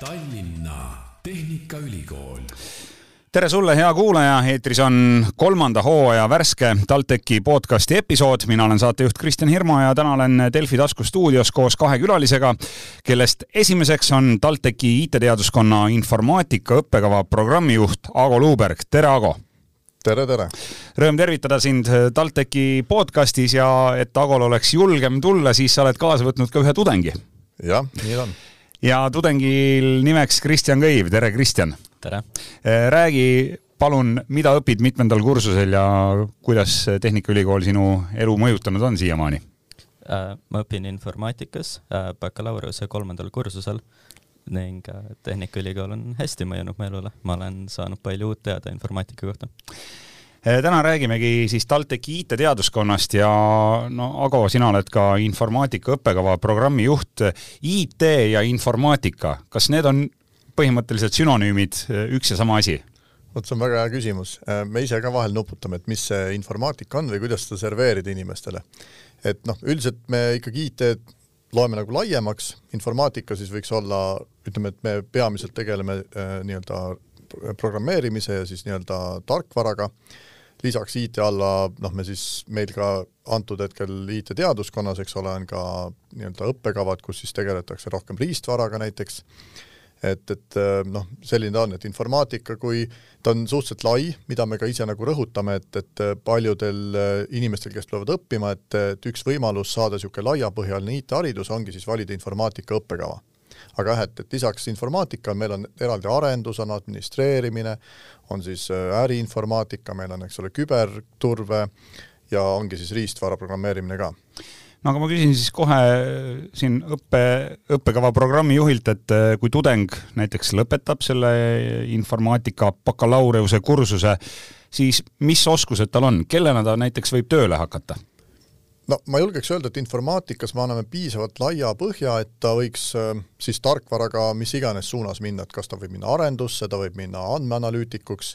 Tallinna Tehnikaülikool tere sulle, hea kuulaja, eetris on kolmanda hooaja värske TalTechi podcasti episood. mina olen saatejuht Kristjan Hirmu ja täna olen Delfi taskustuudios koos kahe külalisega, kellest esimeseks on TalTechi IT-teaduskonna informaatika õppekava programmijuht Aago Luuberg. tere, Aago! tere, tere! Rõõm tervitada sind TalTechi podcastis ja et Agol oleks julgem tulla, siis sa oled kaasa võtnud ka ühe tudengi. jah, nii ta on. Ja tudengil nimeks Kristjan Kõiv, tere, Kristjan! tere! räägi palun, mida õpid mitmendal kursusel ja kuidas Tehnikaülikool sinu elu mõjutanud on siiamaani? ma õpin informaatikas bakalaureuse kolmandal kursusel ning Tehnikaülikool on hästi mõjunud mu elule, ma olen saanud palju uut teada informaatika kohta täna räägimegi siis TalTechi IT-teaduskonnast ja no Ago, sina oled ka informaatika õppekava programmijuht. IT ja informaatika, kas need on põhimõtteliselt sünonüümid, üks ja sama asi? vot see on väga hea küsimus. me ise ka vahel nuputame, et mis see informaatika on või kuidas seda serveerida inimestele. et noh, üldiselt me ikkagi IT-d loeme nagu laiemaks, informaatika siis võiks olla, ütleme, et me peamiselt tegeleme äh, nii-öelda programmeerimise ja siis nii-öelda tarkvaraga, lisaks IT alla, noh, me siis, meil ka antud hetkel IT-teaduskonnas, eks ole, on ka nii-öelda õppekavad, kus siis tegeletakse rohkem riistvaraga näiteks et, et noh, selline ta on, et informaatika, kui ta on suhteliselt lai, mida me ka ise nagu rõhutame, et, et paljudel inimestel, kes tulevad õppima, et, et üks võimalus saada niisugune laiapõhjaline IT-haridus ongi siis valida informaatika õppekava. Aga jah, et, et lisaks informaatika meil on eraldi arendus, on administreerimine, on siis äriinformaatika, meil on, eks ole, küberturve ja ongi siis riistvara programmeerimine ka no aga ma küsin siis kohe siin õppe, õppekava programmijuhilt, et eh, kui tudeng näiteks lõpetab selle informaatika bakalaureuse kursuse, siis mis oskused tal on, kellena ta näiteks võib tööle hakata? No ma julgeks öelda, et informaatikas me anname piisavalt laia põhja, et ta võiks eh, siis tarkvaraga mis iganes suunas minna, et kas ta võib minna arendusse, ta võib minna andmeanalüütikuks,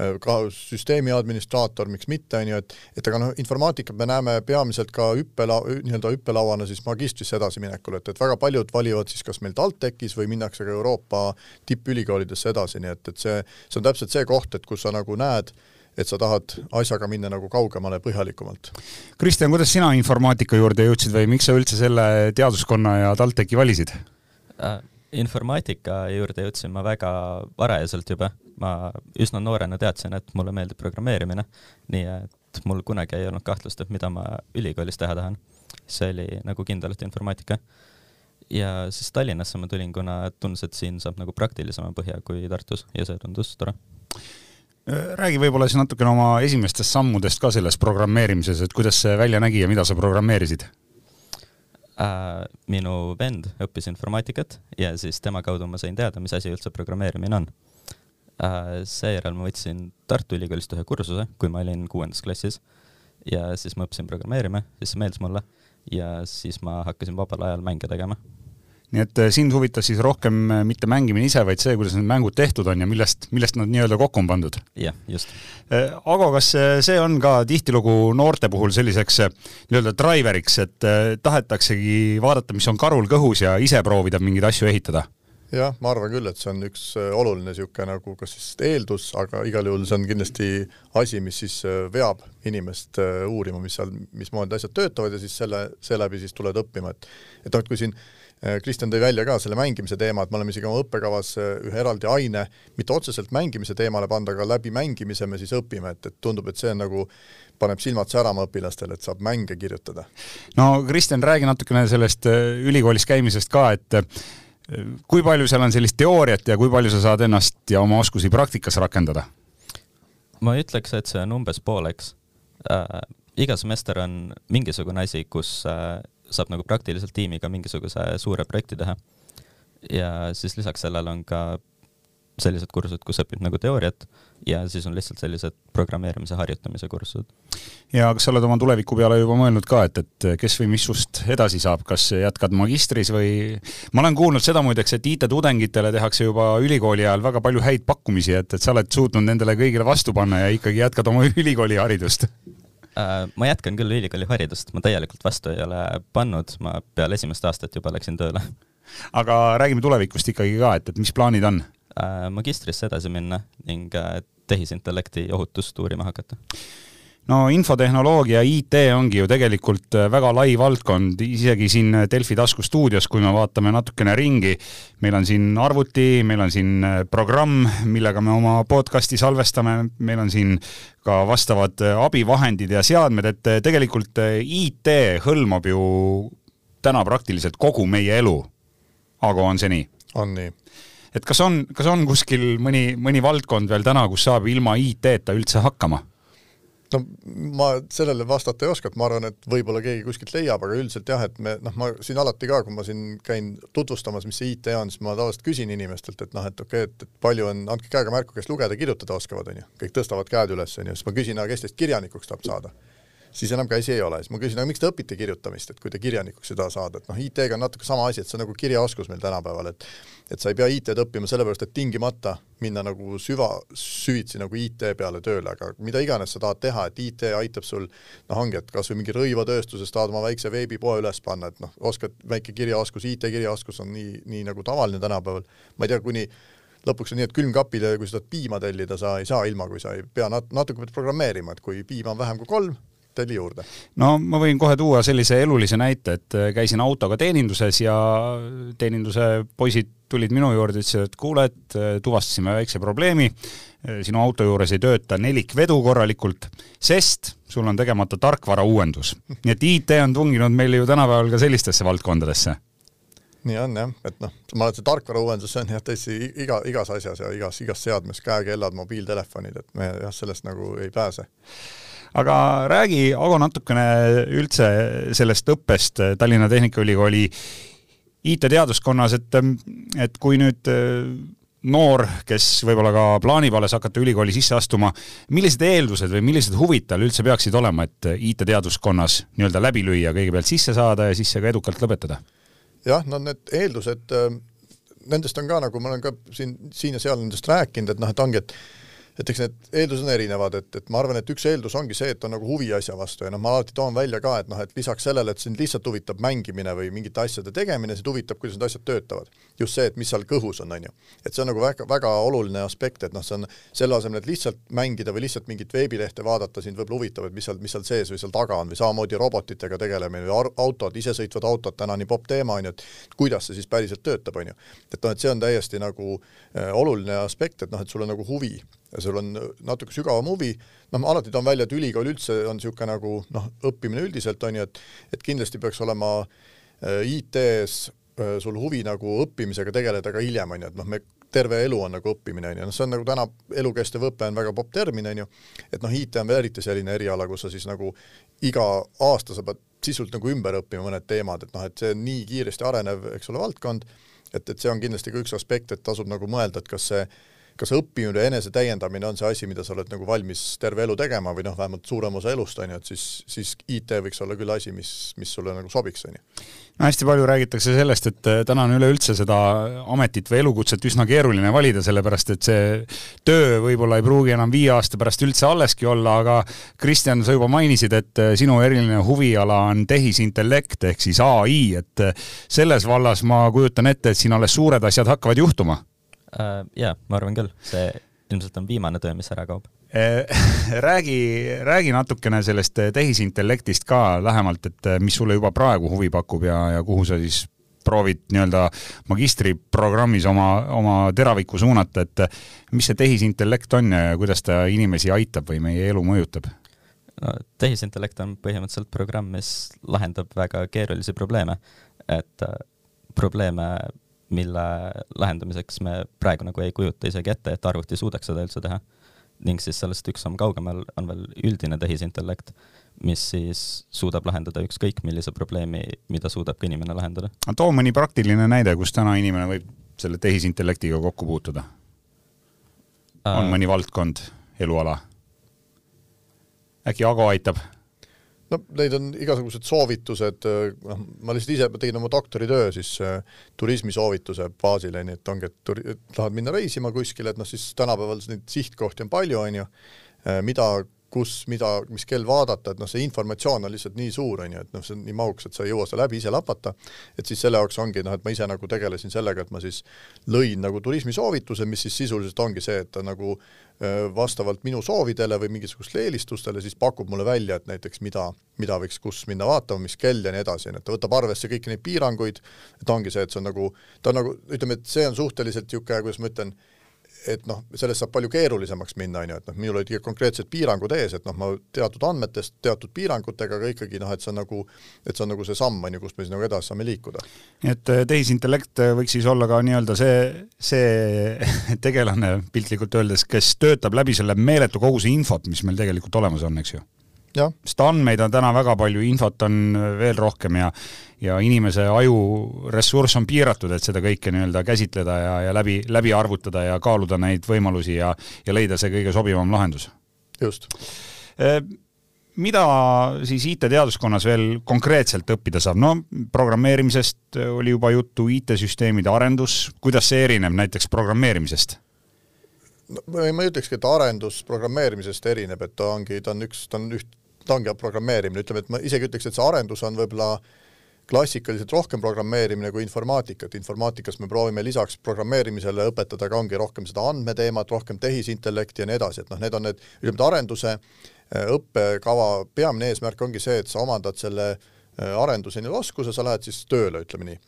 Äh, ka süsteemi administraator, miks mitte, on ju, et et aga noh, informaatikat me näeme peamiselt ka hüppela-, nii-öelda hüppelauana siis magistrisse edasiminekul, et, et väga paljud valivad siis kas meil TalTechis või minnakse ka Euroopa tippülikoolidesse edasi, nii et, et see, see on täpselt see koht, et kus sa nagu näed, et sa tahad asjaga minna nagu kaugemale, põhjalikumalt. Kristjan, kuidas sina informaatika juurde jõudsid või miks sa üldse selle teaduskonna ja TalTechi valisid äh,? informaatika juurde jõudsin ma väga varajaselt juba, ma üsna noorena teadsin, et mulle meeldib programmeerimine, nii et mul kunagi ei olnud kahtlust, et mida ma ülikoolis teha tahan. see oli nagu kindlalt informaatika. ja siis Tallinnasse ma tulin, kuna tundus, et siin saab nagu praktilisema põhja kui Tartus ja see tundus tore räägi võib-olla siis natukene oma esimestest sammudest ka selles programmeerimises, et kuidas see välja nägi ja mida sa programmeerisid äh,? minu vend õppis informaatikat ja siis tema kaudu ma sain teada, mis asi üldse programmeerimine on äh,. seejärel ma võtsin Tartu Ülikoolist ühe kursuse, kui ma olin kuuendas klassis ja siis ma õppisin programmeerima, siis see meeldis mulle ja siis ma hakkasin vabal ajal mänge tegema nii et äh, sind huvitas siis rohkem äh, mitte mängimine ise, vaid see, kuidas need mängud tehtud on ja millest, millest nad nii-öelda kokku on pandud? jah, just. Äh, Ago, kas see on ka tihtilugu noorte puhul selliseks nii-öelda driveriks, et tahetaksegi vaadata, mis on karul kõhus ja ise proovida mingeid asju ehitada? jah, ma arvan küll, et see on üks oluline niisugune nagu kas siis eeldus, aga igal juhul see on kindlasti asi, mis siis veab inimest uurima, mis seal, mismoodi asjad töötavad ja siis selle, seeläbi siis tuled õppima, et et noh, et kui siin Äh, Kristjan tõi välja ka selle mängimise teema, et me oleme isegi oma õppekavas äh, ühe eraldi aine, mitte otseselt mängimise teemale pannud, aga läbi mängimise me siis õpime, et, et tundub, et see on nagu, paneb silmad särama õpilastele, et saab mänge kirjutada. no Kristjan, räägi natukene sellest äh, ülikoolis käimisest ka, et kui palju seal on sellist teooriat ja kui palju sa saad ennast ja oma oskusi praktikas rakendada? ma ütleks, et see on umbes pooleks äh,. iga semester on mingisugune asi, kus äh, saab nagu praktiliselt tiimiga mingisuguse suure projekti teha. ja siis lisaks sellele on ka sellised kursused, kus õpib nagu teooriat ja siis on lihtsalt sellised programmeerimise harjutamise kursused. ja kas sa oled oma tuleviku peale juba mõelnud ka, et, et kes või mis sust edasi saab, kas jätkad magistris või ma olen kuulnud seda muideks, et IT-tudengitele tehakse juba ülikooli ajal väga palju häid pakkumisi, et, et sa oled suutnud nendele kõigile vastu panna ja ikkagi jätkad oma ülikooliharidust ma jätkan küll ülikooli haridust, ma täielikult vastu ei ole pannud, ma peale esimest aastat juba läksin tööle aga räägime tulevikust ikkagi ka, et, et mis plaanid on? Äh, magistrisse edasi minna ning äh, tehisintellekti ohutust uurima hakata no infotehnoloogia, IT ongi ju tegelikult äh, väga lai valdkond, isegi siin Delfi taskustuudios, kui me vaatame natukene ringi, meil on siin arvuti, meil on siin äh, programm, millega me oma podcasti salvestame, meil on siin ka vastavad äh, abivahendid ja seadmed, et tegelikult IT hõlmab ju täna praktiliselt kogu meie elu. Ago, on see nii? on nii et kas on, kas on kuskil mõni, mõni valdkond veel täna, kus saab ilma IT-ta üldse hakkama? No ma sellele vastata ei oska, et ma arvan, et võib-olla keegi kuskilt leiab, aga üldiselt jah, et me noh, ma siin alati ka, kui ma siin käin tutvustamas, mis see IT on, siis ma tavaliselt küsin inimestelt, et noh, et okei okay,, et, et palju on, andke käega märku, kes lugeda, kirjutada oskavad, on ju, kõik tõstavad käed üles, on ju, siis ma küsin, aga kes teist kirjanikuks tahab saada siis enam käsi ei ole, siis ma küsin, aga miks te õpite kirjutamist, et kui te kirjanikuks ei taha saada, et noh, IT-ga on natuke sama asi, et see on nagu kirjaoskus meil tänapäeval, et et sa ei pea IT-d õppima sellepärast, et tingimata minna nagu süva, süvitsi nagu IT peale tööle, aga mida iganes sa tahad teha, et IT aitab sul noh, ongi, et kas või mingi rõivatööstuses tahad oma väikse veebipoe üles panna, et noh, oskad, väike kirjaoskus, IT-kirjaoskus on nii, nii nagu tavaline tänapäeval, ma ei tea, kuni lõpuks on nii, et külmkapile, kui sa tahad piima tellida, sa ei saa ilma, kui sa ei pea nat-, natuke pead programmeerima, et kui piima on vähem kui kolm, telli juurde. no ma võin kohe tuua sellise elulise näite, et äh, käisin autoga teeninduses ja teeninduse poisid tulid minu juurde, ütlesid, et kuule, et äh, tuvastasime väikse probleemi, äh, sinu auto juures ei tööta nelikvedu korralikult, sest sul on tegemata tarkvara uuendus. nii et IT on tunginud meil ju tänapäeval ka sellistesse valdkondadesse nii on jah, et noh, ma arvan, et see tarkvara uuendus, see on jah tõesti iga, igas asjas ja igas, igas seadmes, käekellad, mobiiltelefonid, et me jah, sellest nagu ei pääse aga räägi, Ago, natukene üldse sellest õppest Tallinna Tehnikaülikooli IT-teaduskonnas, et, et kui nüüd äh, noor, kes võib-olla ka plaanib alles hakata ülikooli sisse astuma, millised eeldused või millised huvid tal üldse peaksid olema, et IT-teaduskonnas nii-öelda läbi lüüa, kõigepealt sisse saada ja siis see ka edukalt lõpetada? jah, no need eeldused, nendest on ka nagu ma olen ka siin, siin ja seal nendest rääkinud, et noh, et ongi, et et eks need eeldused on erinevad, et, et ma arvan, et üks eeldus ongi see, et on nagu huvi asja vastu ja noh, ma alati toon välja ka, et noh, et lisaks sellele, et sind lihtsalt huvitab mängimine või mingite asjade tegemine, sind huvitab, kuidas need asjad töötavad. just see, et mis seal kõhus on, on ju. et see on nagu väga, väga oluline aspekt, et noh, see on selle asemel, et lihtsalt mängida või lihtsalt mingit veebilehte vaadata, sind võib-olla huvitab, et mis seal, mis seal sees või seal taga on või samamoodi robotitega tegelemine või autod, isesõitvad autod, täna nii popp teema, on ju, et kuidas see siis päriselt töötab, on ju. et noh, et see on täiesti nagu äh, oluline aspekt, et noh, et sul on nagu huvi ja sul on natuke sügavam huvi, noh, alati toon välja, et ülikool üldse on niisugune nagu noh, õppimine üldiselt on ju, et et kindlasti peaks olema äh, IT-s äh, sul huvi nagu õppimisega tegeleda ka hiljem, on ju, et noh, me terve elu on nagu õppimine, on ju, noh, see on nagu täna elukestev õpe on väga popp termin, on ju, et noh, IT on veel eriti selline eriala, kus sa siis nagu iga aasta sa pead sisult nagu ümber õppima mõned teemad, et noh, et see on nii kiiresti arenev, eks ole, valdkond, et, et see on kindlasti ka üks aspekt, et tasub nagu mõelda, et kas see kas õppimine ja enese täiendamine on see asi, mida sa oled nagu valmis terve elu tegema või noh, vähemalt suurem osa elust, on ju, et siis, siis IT võiks olla küll asi, mis, mis sulle nagu sobiks, on ju. no hästi palju räägitakse sellest, et äh, täna on üleüldse seda ametit või elukutset üsna keeruline valida, sellepärast et see töö võib-olla ei pruugi enam viie aasta pärast üldse alleski olla, aga Kristjan, sa juba mainisid, et äh, sinu eriline huviala on tehisintellekt ehk siis ai, et äh, selles vallas ma kujutan ette, et siin alles suured asjad hakkavad juhtuma uh,? Jaa, ma arvan küll, see ilmselt on viimane töö, mis ära kaob äh, räägi, räägi natukene sellest tehisintellektist ka lähemalt, et mis sulle juba praegu huvi pakub ja, ja kuhu sa siis proovid nii-öelda magistriprogrammis oma, oma teravikku suunata, et mis see tehisintellekt on ja kuidas ta inimesi aitab või meie elu mõjutab? no tehisintellekt on põhimõtteliselt programm, mis lahendab väga keerulisi probleeme, et äh, probleeme mille lahendamiseks me praegu nagu ei kujuta isegi ette, et arvuti suudaks seda üldse teha. ning siis sellest üks samm kaugemal on veel üldine tehisintellekt, mis siis suudab lahendada ükskõik millise probleemi, mida suudab ka inimene lahendada. too mõni praktiline näide, kus täna inimene võib selle tehisintellektiga kokku puutuda. on äh. mõni valdkond, eluala? äkki Ago aitab? No neid on igasugused soovitused, noh, ma lihtsalt ise tegin oma doktoritöö siis äh, turismisoovituse baasil, on ju, et ongi, et turi-, tahad minna reisima kuskile, et noh, siis tänapäeval neid sihtkohti on palju, on ju, äh, mida kus, mida, mis kell vaadata, et noh, see informatsioon on lihtsalt nii suur, on ju, et noh, see on nii mahukas, et sa ei jõua seda läbi ise lapata, et siis selle jaoks ongi noh, et ma ise nagu tegelesin sellega, et ma siis lõin nagu turismisoovituse, mis siis sisuliselt ongi see, et ta nagu vastavalt minu soovidele või mingisugustele eelistustele siis pakub mulle välja, et näiteks mida, mida võiks kus minna vaatama, mis kell ja nii edasi, ju, et ta võtab arvesse kõiki neid piiranguid, et ongi see, et see on nagu, ta on nagu, ütleme, et see on suhteliselt niisugune, kuidas ma ütlen, et noh, sellest saab palju keerulisemaks minna, on ju, et noh, minul olid konkreetsed piirangud ees, et noh, ma teatud andmetest, teatud piirangutega, aga ikkagi noh, et see on nagu, et see on nagu see samm, on ju, kust me siis nagu edasi saame liikuda. nii et eh, tehisintellekt eh, võiks siis olla ka nii-öelda see, see tegelane piltlikult öeldes, kes töötab läbi selle meeletu koguse infot, mis meil tegelikult olemas on, eks ju sest andmeid on täna väga palju, infot on veel rohkem ja ja inimese aju ressurss on piiratud, et seda kõike nii-öelda käsitleda ja, ja läbi, läbi arvutada ja kaaluda neid võimalusi ja, ja leida see kõige sobivam lahendus. just e mida siis IT-teaduskonnas veel konkreetselt õppida saab, no programmeerimisest oli juba juttu, IT-süsteemide arendus, kuidas see erineb näiteks programmeerimisest? no ma ei ütlekski, et arendus programmeerimisest erineb, et ta ongi, ta on üks, ta on üht, ta ongi programmeerimine, ütleme, et ma isegi ütleks, et see arendus on võib-olla klassikaliselt rohkem programmeerimine kui informaatika, et informaatikas me proovime lisaks programmeerimisele õpetada ka ongi rohkem seda andmeteemat, rohkem tehisintellekti ja nii edasi, et noh, need on need, ütleme, arenduse äh, õppekava peamine eesmärk ongi see, et sa omandad selle äh, arenduse nii oskuse, sa lähed siis tööle, ütleme nii.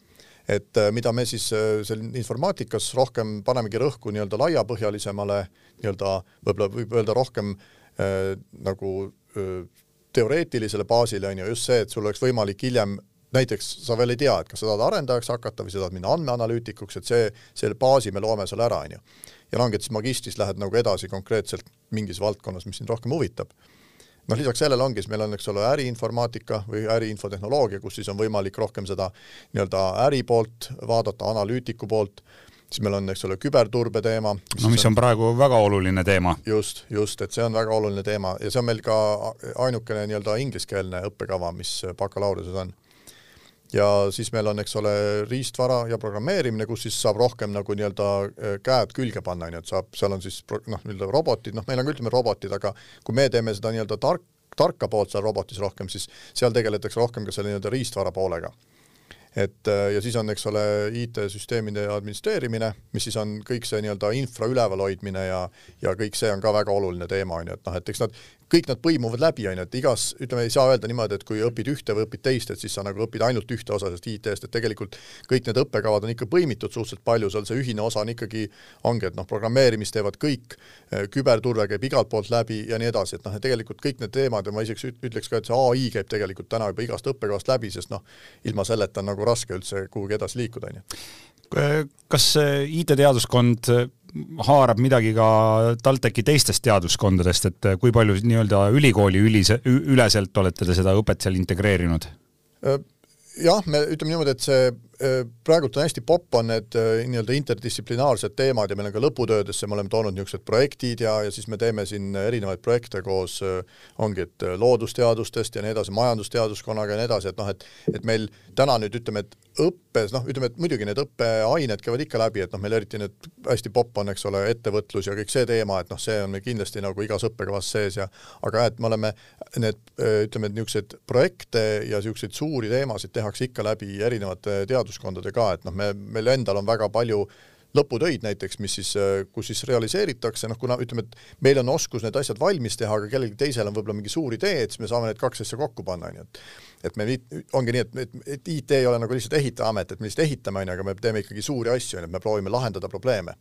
Et äh, mida me siis seal informaatikas rohkem panemegi rõhku nii-öelda laiapõhjalisemale nii-öelda võib-olla võib öelda rohkem äh, nagu äh, teoreetilisele baasile on ju just see, et sul oleks võimalik hiljem näiteks sa veel ei tea, et kas sa tahad arendajaks hakata või sa tahad minna andmeanalüütikuks, et see, selle baasi me loome sulle ära, on ju. ja siis magistris lähed nagu edasi konkreetselt mingis valdkonnas, mis sind rohkem huvitab. noh, lisaks sellele ongi siis meil on, eks ole, äriinformaatika või äriinfotehnoloogia, kus siis on võimalik rohkem seda nii-öelda äri poolt vaadata, analüütiku poolt siis meil on, eks ole, küberturbe teema. no mis on praegu väga oluline teema. just, just, et see on väga oluline teema ja see on meil ka ainukene nii-öelda ingliskeelne õppekava, mis bakalaureuse on. ja siis meil on, eks ole, riistvara ja programmeerimine, kus siis saab rohkem nagu nii-öelda äh, käed külge panna, on ju, et saab, seal on siis noh, nii-öelda robotid, noh, meil on ka ütleme robotid, aga kui me teeme seda nii-öelda tark, tarka poolt seal robotis rohkem, siis seal tegeletakse rohkem ka selle nii-öelda riistvara poolega et äh, ja siis on, eks ole, IT-süsteemide administreerimine, mis siis on kõik see nii-öelda infra üleval hoidmine ja ja kõik see on ka väga oluline teema, on ju, et noh, et eks nad kõik nad põimuvad läbi, on ju, et igas, ütleme, ei saa öelda niimoodi, et kui õpid ühte või õpid teist, et siis sa nagu õpid ainult ühte osa sellest IT-st, et tegelikult kõik need õppekavad on ikka põimitud suhteliselt palju, seal see ühine osa on ikkagi, ongi, et noh, programmeerimist teevad kõik, küberturve käib igalt poolt läbi ja nii edasi, et noh, tegelikult kõik need teemad ja ma isegi ütleks ka, et see ai käib tegelikult täna juba igast õppekavast läbi, sest noh, ilma selleta on nagu raske üldse kuhugi edasi liikuda, on ju. kas IT-teaduskond haarab midagi ka TalTechi teistest teaduskondadest, et kui palju nii-öelda ülikooli ülise, üleselt olete te seda õpet seal integreerinud? jah, me ütleme niimoodi, et see praegult on hästi popp, on need nii-öelda interdistsiplinaarsed teemad ja meil on ka lõputöödesse, me oleme toonud niisugused projektid ja, ja siis me teeme siin erinevaid projekte koos, ongi, et loodusteadustest ja nii edasi, majandusteaduskonnaga ja nii edasi, et noh, et et meil täna nüüd ütleme, et õppes, noh, ütleme, et muidugi need õppeained käivad ikka läbi, et noh, meil eriti need hästi popp on, eks ole, ettevõtlus ja kõik see teema, et noh, see on meil kindlasti nagu igas õppekavas sees ja aga jah, et me oleme need ütleme, et niisuguseid projekte ja niisuguseid suuri teemasid tehakse ikka läbi erinevate teaduskondade ka, et noh, me, meil endal on väga palju lõputöid näiteks, mis siis, kus siis realiseeritakse, noh kuna ütleme, et meil on oskus need asjad valmis teha, aga kellelgi teisel on võib-olla mingi suur idee, et siis me saame need kaks asja kokku panna, on ju, et et me ongi nii, et, et, et IT ei ole nagu lihtsalt ehitajaamet, et me lihtsalt ehitame, on ju, aga me teeme ikkagi suuri asju, on ju, et me proovime lahendada probleeme.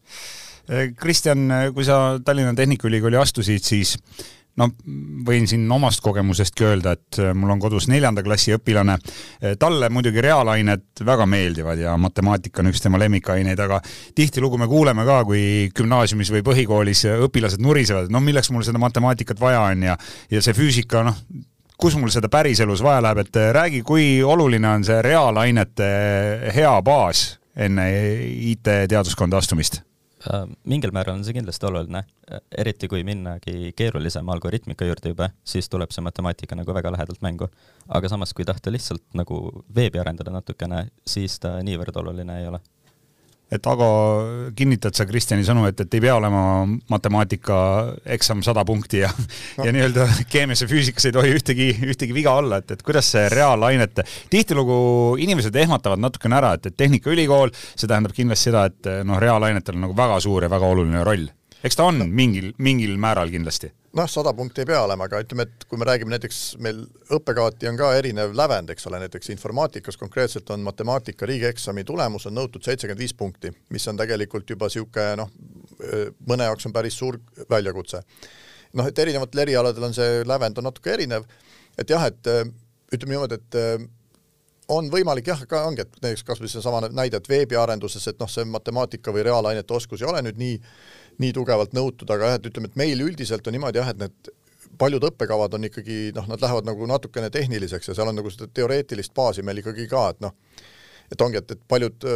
Kristjan, kui sa Tallinna Tehnikaülikooli astusid, siis no võin siin omast kogemusestki öelda, et äh, mul on kodus neljanda klassi õpilane. Äh, talle muidugi reaalained väga meeldivad ja matemaatika on üks tema lemmikaineid, aga tihtilugu me kuuleme ka, kui gümnaasiumis või põhikoolis õpilased nurisevad, no milleks mul seda matemaatikat vaja on ja, ja see füüsika, noh, kus mul seda päriselus vaja läheb, et äh, räägi, kui oluline on see reaalainete hea baas enne IT-teaduskonda astumist Äh, mingil määral on see kindlasti oluline, eriti kui minnagi keerulisema algoritmika juurde juba, siis tuleb see matemaatika nagu väga lähedalt mängu. aga samas, kui tahta lihtsalt nagu veebi arendada natukene, siis ta niivõrd oluline ei ole et Ago, kinnitad sa Kristjani sõnu, et, et ei pea olema matemaatika eksam sada punkti ja no. ja nii-öelda keemias ja füüsikas ei tohi ühtegi, ühtegi viga olla, et, et kuidas see reaalainete, tihtilugu inimesed ehmatavad natukene ära, et, et Tehnikaülikool, see tähendab kindlasti seda, et noh, reaalainetel on nagu väga suur ja väga oluline roll. eks ta on mingil, mingil määral kindlasti noh, sada punkti ei pea olema, aga ütleme, et kui me räägime näiteks, meil õppekavati on ka erinev lävend, eks ole, näiteks informaatikas konkreetselt on matemaatika riigieksami tulemus on nõutud seitsekümmend viis punkti, mis on tegelikult juba niisugune noh, mõne jaoks on päris suur väljakutse. noh, et erinevatel erialadel on see lävend on natuke erinev, et jah, et ütleme niimoodi, et on võimalik jah, ka ongi, et näiteks kas või seesama näide, et veebiarenduses, et noh, see matemaatika või reaalainete oskus ei ole nüüd nii nii tugevalt nõutud, aga jah, et ütleme, et meil üldiselt on niimoodi jah, et need paljud õppekavad on ikkagi noh, nad lähevad nagu natukene tehniliseks ja seal on nagu seda teoreetilist baasi meil ikkagi ka, et noh, et ongi, et, et paljud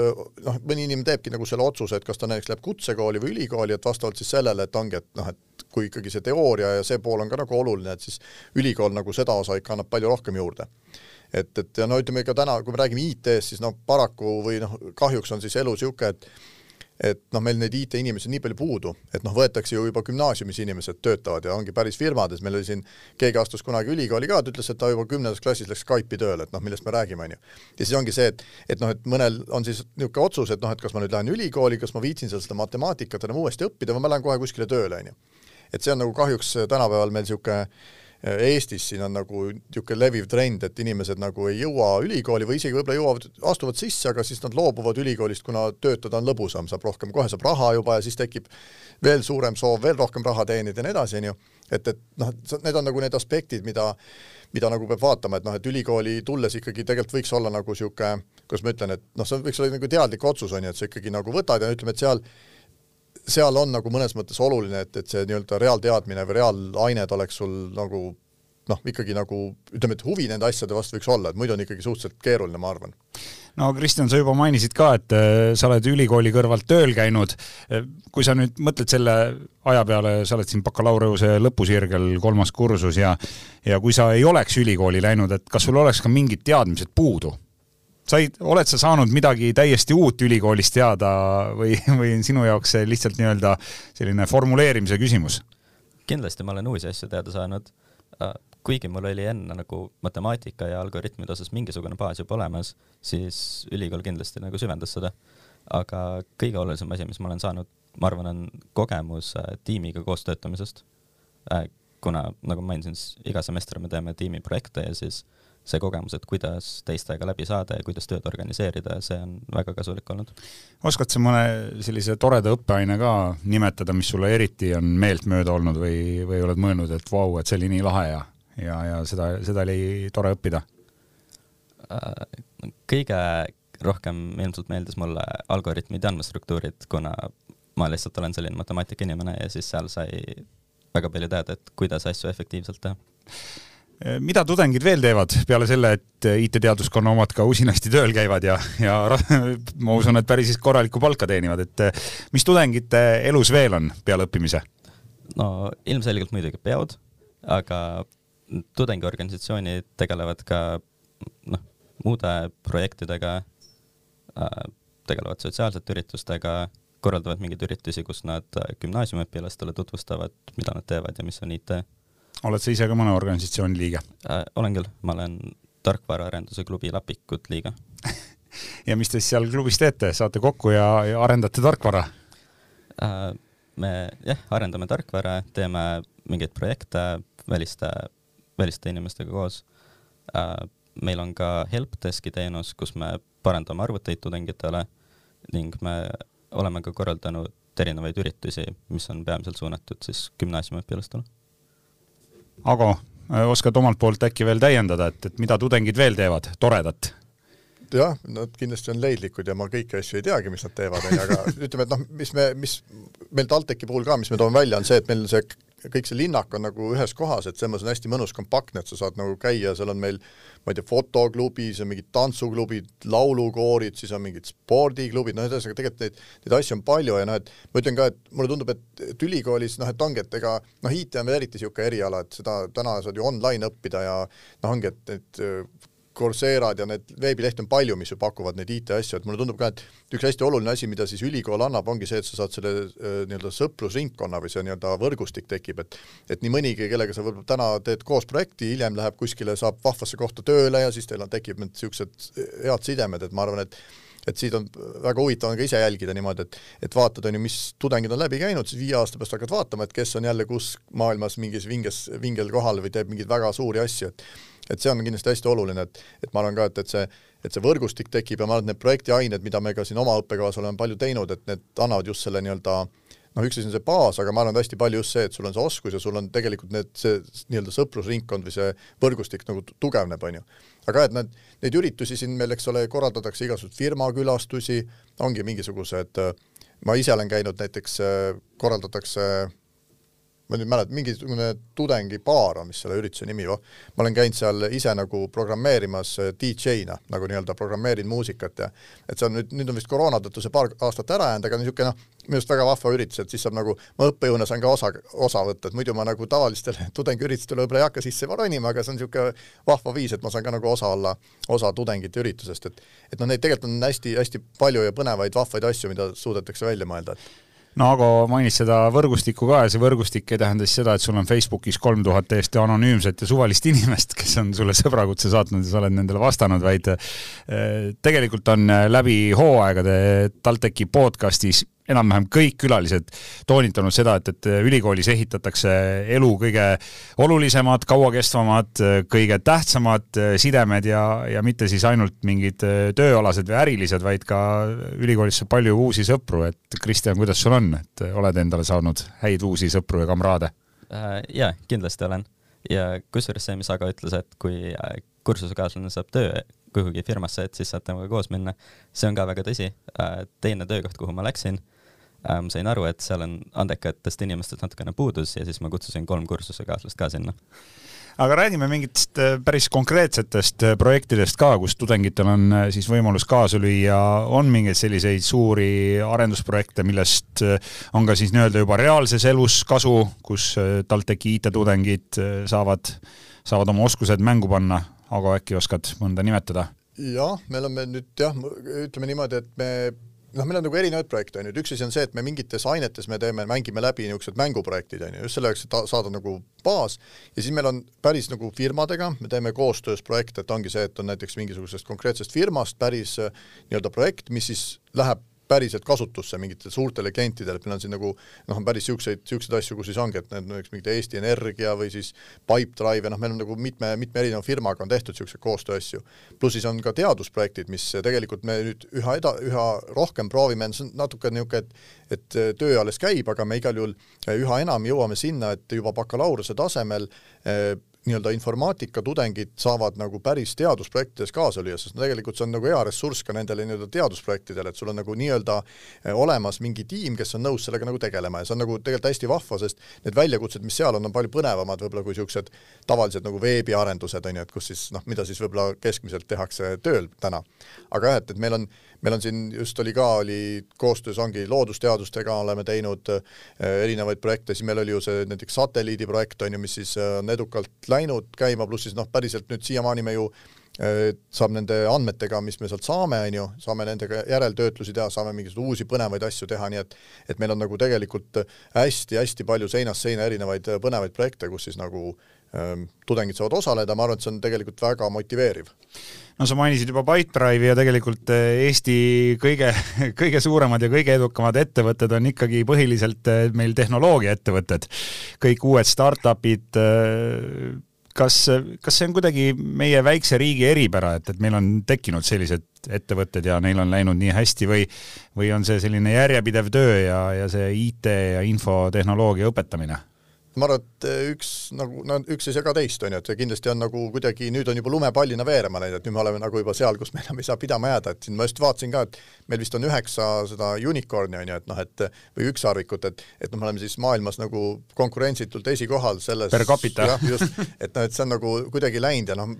noh, mõni inimene teebki nagu selle otsuse, et kas ta näiteks läheb kutsekooli või ülikooli, et vastavalt siis sellele, et ongi, et noh, et kui ikkagi see teooria ja see pool on ka nagu oluline, et siis ülikool nagu seda osa ikka annab palju rohkem juurde. Et, et ja no ütleme ka täna, kui me räägime IT-st, siis noh, paraku või noh, kahjuks on siis elu niisugune, et et noh, meil neid IT-inimesi on nii palju puudu, et noh, võetakse ju juba gümnaasiumis inimesed töötavad ja ongi päris firmades, meil oli siin, keegi astus kunagi ülikooli ka, ta ütles, et ta juba kümnendas klassis läks Skype'i tööle, et noh, millest me räägime, on ju. ja siis ongi see, et, et noh, et mõnel on siis niisugune otsus, et noh, et kas ma nüüd lähen ülikooli, kas ma viitsin seal seda matemaatikat enam uuesti õppida või ma lähen kohe kuskile tööle, on ju. et see on nagu kahjuks tänapäeval meil niisugune Eestis siin on nagu niisugune leviv trend, et inimesed nagu ei jõua ülikooli või isegi võib-olla jõuavad, astuvad sisse, aga siis nad loobuvad ülikoolist, kuna töötada on lõbusam, saab rohkem, kohe saab raha juba ja siis tekib veel suurem soov veel rohkem raha teenida ja nii edasi, on ju. et, et noh, need on nagu need aspektid, mida, mida nagu peab vaatama, et noh, et ülikooli tulles ikkagi tegelikult võiks olla nagu niisugune, kuidas ma ütlen, et noh, see võiks olla nagu teadlik otsus, on ju, et sa ikkagi nagu võtad ja ütleme, et seal seal on nagu mõnes mõttes oluline, et, et see nii-öelda reaalteadmine või reaalained oleks sul nagu noh, ikkagi nagu ütleme, et huvi nende asjade vastu võiks olla, et muidu on ikkagi suhteliselt keeruline, ma arvan. no Kristjan, sa juba mainisid ka, et äh, sa oled ülikooli kõrvalt tööl käinud. Äh, kui sa nüüd mõtled selle aja peale, sa oled siin bakalaureuse lõpusirgel, kolmas kursus ja ja kui sa ei oleks ülikooli läinud, et kas sul oleks ka mingid teadmised puudu? Said, oled sa saanud midagi täiesti uut ülikoolist teada või, või on sinu jaoks see lihtsalt nii-öelda selline formuleerimise küsimus? kindlasti ma olen uusi asju teada saanud, äh, kuigi mul oli enne nagu matemaatika ja algoritmide osas mingisugune baas juba olemas, siis ülikool kindlasti nagu süvendas seda. aga kõige olulisem asi, mis ma olen saanud, ma arvan, on kogemus äh, tiimiga koos töötamisest. Äh, kuna nagu ma mainisin, siis iga semester me teeme tiimiprojekte ja siis see kogemus, et kuidas teistega läbi saada ja kuidas tööd organiseerida, see on väga kasulik olnud. oskad sa mõne sellise toreda õppeaine ka nimetada, mis sulle eriti on meeltmööda olnud või, või oled mõelnud, et vau, et see oli nii lahe ja, ja, ja seda, seda oli tore õppida? Äh, kõige rohkem ilmselt meeldis mulle algoritmid ja andmestruktuurid, kuna ma lihtsalt olen selline matemaatikainimene ja siis seal sai väga palju teada, et kuidas asju efektiivselt teha Eh, mida tudengid veel teevad peale selle, et IT-teaduskonna omad ka usinasti tööl käivad ja, ja ma usun, et päris korralikku palka teenivad, et eh, mis tudengite elus veel on peale õppimise? no ilmselgelt muidugi peod, aga tudengiorganisatsioonid tegelevad ka noh, muude projektidega äh,, tegelevad sotsiaalsete üritustega, korraldavad mingeid üritusi, kus nad gümnaasiumiõpilastele tutvustavad, mida nad teevad ja mis on IT oled sa ise ka mõne organisatsiooni liige äh,? olen küll, ma olen tarkvaraarenduse klubi Lapikud liige ja mis te siis seal klubis teete, saate kokku ja, ja arendate tarkvara äh,? me jah, arendame tarkvara, teeme mingeid projekte väliste, väliste inimestega koos äh,. meil on ka helpdeski teenus, kus me parandame arvuteid tudengitele ning me oleme ka korraldanud erinevaid üritusi, mis on peamiselt suunatud siis gümnaasiumiõpilastele Ago, äh, oskad omalt poolt äkki veel täiendada, et, et mida tudengid veel teevad toredat? jah, nad kindlasti on leidlikud ja ma kõiki asju ei teagi, mis nad teevad, onju, aga ütleme, et noh, mis me, mis meil TalTechi puhul ka, mis me toome välja, on see, et meil see kõik see linnak on nagu ühes kohas, et selles mõttes on hästi mõnus, kompaktne, et sa saad nagu käia, seal on meil ma ei tea, fotoklubi, siis on mingid tantsuklubid, laulukoorid, siis on mingid spordiklubid, noh, ühesõnaga tegelikult neid, neid asju on palju ja noh, et ma ütlen ka, et mulle tundub, et, et ülikoolis noh, et ongi, et ega noh, IT on veel eriti niisugune eriala, et seda täna saad ju online õppida ja noh, ongi, et, et Courserad ja need veebilehti on palju, mis ju pakuvad neid IT-asju, et mulle tundub ka, et üks hästi oluline asi, mida siis ülikool annab, ongi see, et sa saad selle äh, nii-öelda sõprusringkonna või see nii-öelda võrgustik tekib, et et nii mõnigi, kellega sa võib-olla täna teed koos projekti, hiljem läheb kuskile, saab vahvasse kohta tööle ja siis teil on, tekib need niisugused head sidemed, et ma arvan, et et siit on väga huvitav on ka ise jälgida niimoodi, et et vaatad, on ju, mis tudengid on läbi käinud, siis viie aasta pärast hakkad vaatama, et kes on jälle kus maailmas mingis vinges, vingel kohal või teeb mingeid väga suuri asju, et et see on kindlasti hästi oluline, et, et ma arvan ka, et, et see, et see võrgustik tekib ja ma arvan, et need projektiained, mida me ka siin oma õppekavas oleme palju teinud, et need annavad just selle nii-öelda noh, üks asi on see baas, aga ma arvan, et hästi palju just see, et sul on see oskus ja sul on tegelikult need, see nii-öelda sõprusringkond või see võrgustik nagu tugevneb, on ju. aga jah, et need, neid üritusi siin meil, eks ole, korraldatakse igasuguseid firmakülastusi, ongi mingisugused, ma ise olen käinud näiteks, korraldatakse ma nüüd mäletan, mingisugune tudengipaar on vist selle ürituse nimi, ma olen käinud seal ise nagu programmeerimas äh, DJ-na, nagu nii-öelda programmeerin muusikat ja et see on nüüd, nüüd on vist koroona tõttu see paar aastat ära jäänud, aga niisugune noh, minu arust väga vahva üritus, et siis saab nagu, ma õppejõuna saan ka osa, osa võtta, et muidu ma nagu tavalistele tudengiüritustele võib-olla ei hakka sisse ronima, aga see on niisugune vahva viis, et ma saan ka nagu osa olla, osa tudengite üritusest, et et noh, neid tegelikult on hästi-hästi palju ja põnevaid vahvaid asju, mida suudetakse välja mõelda, et no Ago mainis seda võrgustikku ka ja see võrgustik ei tähenda siis seda, et sul on Facebookis kolm tuhat täiesti anonüümset ja suvalist inimest, kes on sulle sõbrakutse saatnud ja sa oled nendele vastanud, vaid eh, tegelikult on läbi hooaegade TalTechi podcastis enam-vähem kõik külalised toonitanud seda, et, et ülikoolis ehitatakse elu kõige olulisemad, kauakestvamad, kõige tähtsamad sidemed ja, ja mitte siis ainult mingid tööalased või ärilised, vaid ka ülikoolis saab palju uusi sõpru, et Kristjan, kuidas sul on, et oled endale saanud häid uusi sõpru ja kamraade äh,? jaa, kindlasti olen. ja kusjuures see, mis Ago ütles, et kui äh, kursusekaaslane saab töö kuhugi firmasse, et siis saad temaga koos minna, see on ka väga tõsi. Äh, teine töökoht, kuhu ma läksin ähm,. sain aru, et seal on andekatest inimestest natukene puudus ja siis ma kutsusin kolm kursusekaaslast ka sinna aga räägime mingitest äh, päris konkreetsetest äh, projektidest ka, kus tudengitel on äh, siis võimalus kaasa lüüa, on mingeid selliseid suuri arendusprojekte, millest on ka siis nii-öelda juba reaalses elus kasu, kus TalTechi IT-tudengid saavad, saavad oma oskused mängu panna, aga äkki oskad mõnda nimetada? jah, me oleme nüüd jah, ütleme niimoodi, et me noh, meil on nagu erinevaid projekte, on ju, et üks asi on see, et me mingites ainetes me teeme, mängime läbi niisugused mänguprojektid, on ju, just selleks, et saada nagu baas, ja siis meil on päris nagu firmadega, me teeme koostöös projekte, et ongi see, et on näiteks mingisugusest konkreetsest firmast päris äh, nii-öelda projekt, mis siis läheb päriselt kasutusse mingitele suurtele klientidele, et meil on siin nagu noh, on päris niisuguseid, niisuguseid asju, kus siis ongi, et need näiteks mingid Eesti Energia või siis Pipedrive ja noh, meil on nagu mitme, mitme erineva firmaga on tehtud niisuguseid koostööasju. pluss siis on ka teadusprojektid, mis tegelikult me nüüd üha eda-, üha rohkem proovime, see on natuke niisugune, et et töö alles käib, aga me igal juhul üha enam jõuame sinna, et juba bakalaureuse tasemel eh, nii-öelda informaatikatudengid saavad nagu päris teadusprojektides kaasa lüüa, sest tegelikult see on nagu hea ressurss ka nendele nii-öelda teadusprojektidele, et sul on nagu nii-öelda eh, olemas mingi tiim, kes on nõus sellega nagu tegelema ja see on nagu tegelikult hästi vahva, sest need väljakutsed, mis seal on, on palju põnevamad võib-olla kui niisugused tavalised nagu veebiarendused, on ju, et kus siis noh, mida siis võib-olla keskmiselt tehakse tööl täna. aga jah, et, et meil on meil on siin just oli ka, oli koostöös ongi loodusteadustega oleme teinud äh, erinevaid projekte, siis meil oli ju see näiteks satelliidiprojekt on ju, mis siis äh, on edukalt läinud käima, pluss siis noh, päriselt nüüd siiamaani me ju äh, saab nende andmetega, mis me sealt saame, on ju, saame nendega järeltöötlusi teha, saame mingisuguseid uusi põnevaid asju teha, nii et et meil on nagu tegelikult hästi-hästi palju seinast seina erinevaid põnevaid projekte, kus siis nagu ähm, tudengid saavad osaleda, ma arvan, et see on tegelikult väga motiveeriv no sa mainisid juba Pipedrive'i ja tegelikult eh, Eesti kõige, kõige suuremad ja kõige edukamad ettevõtted on ikkagi põhiliselt eh, meil tehnoloogiaettevõtted. kõik uued startup'id, eh, kas, kas see on kuidagi meie väikse riigi eripära, et, et meil on tekkinud sellised ettevõtted ja neil on läinud nii hästi või või on see selline järjepidev töö ja, ja see IT ja infotehnoloogia õpetamine? Ma arvan, et eh, üks nagu, no üks ei sega teist, on ju, et see kindlasti on nagu kuidagi, nüüd on juba lumepallina veerema läinud, et nüüd me oleme nagu juba seal, kus me enam ei saa pidama jääda, et siin ma just vaatasin ka, et meil vist on üheksa seda unicorn'i, on ju, et noh, et või ükssarvikut, et et noh, me oleme siis maailmas nagu konkurentsitult esikohal selles per capita. jah, just, et noh, et see on nagu kuidagi läinud ja noh,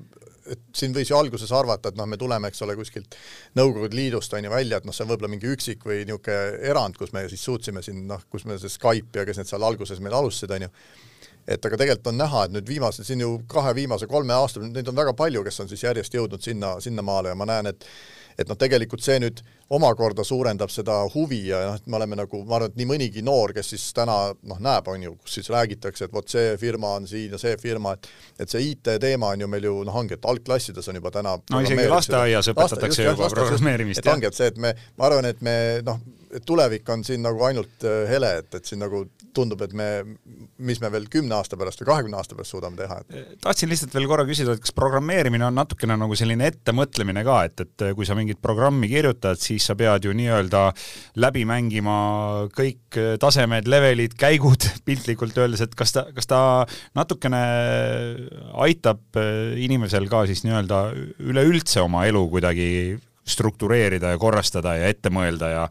et siin võis ju alguses arvata, et noh, me tuleme, eks ole, kuskilt Nõukogude Liidust on ju välja, et noh, see on võib-olla mingi üksik või niisugune erand, kus me siis suutsime siin noh, kus me see Skype ja kes need seal alguses meil alustasid, on ju, et aga tegelikult on näha, et nüüd viimase, siin ju kahe viimase kolme aasta, neid on väga palju, kes on siis järjest jõudnud sinna, sinnamaale ja ma näen, et et noh, tegelikult see nüüd omakorda suurendab seda huvi ja noh, et me oleme nagu, ma arvan, et nii mõnigi noor, kes siis täna noh, näeb, on ju, kus siis räägitakse, et vot see firma on siin ja see firma, et et see IT-teema on ju meil ju noh, ongi, et algklassides on juba täna no isegi lasteaias õpetatakse juba programmeerimist. et ongi, et see, et me, ma arvan, et me noh, et tulevik on siin nagu ainult äh, hele, et, et siin nagu tundub, et me, mis me veel kümne aasta pärast või kahekümne aasta pärast suudame teha, et tahtsin lihtsalt veel korra küsida, et kas programmeerimine on natukene nagu selline ettemõtlemine ka, et, et kui sa mingit programmi kirjutad, siis sa pead ju nii-öelda läbi mängima kõik tasemed, levelid, käigud piltlikult öeldes, et kas ta, kas ta natukene aitab inimesel ka siis nii-öelda üleüldse oma elu kuidagi struktureerida ja korrastada ja ette mõelda ja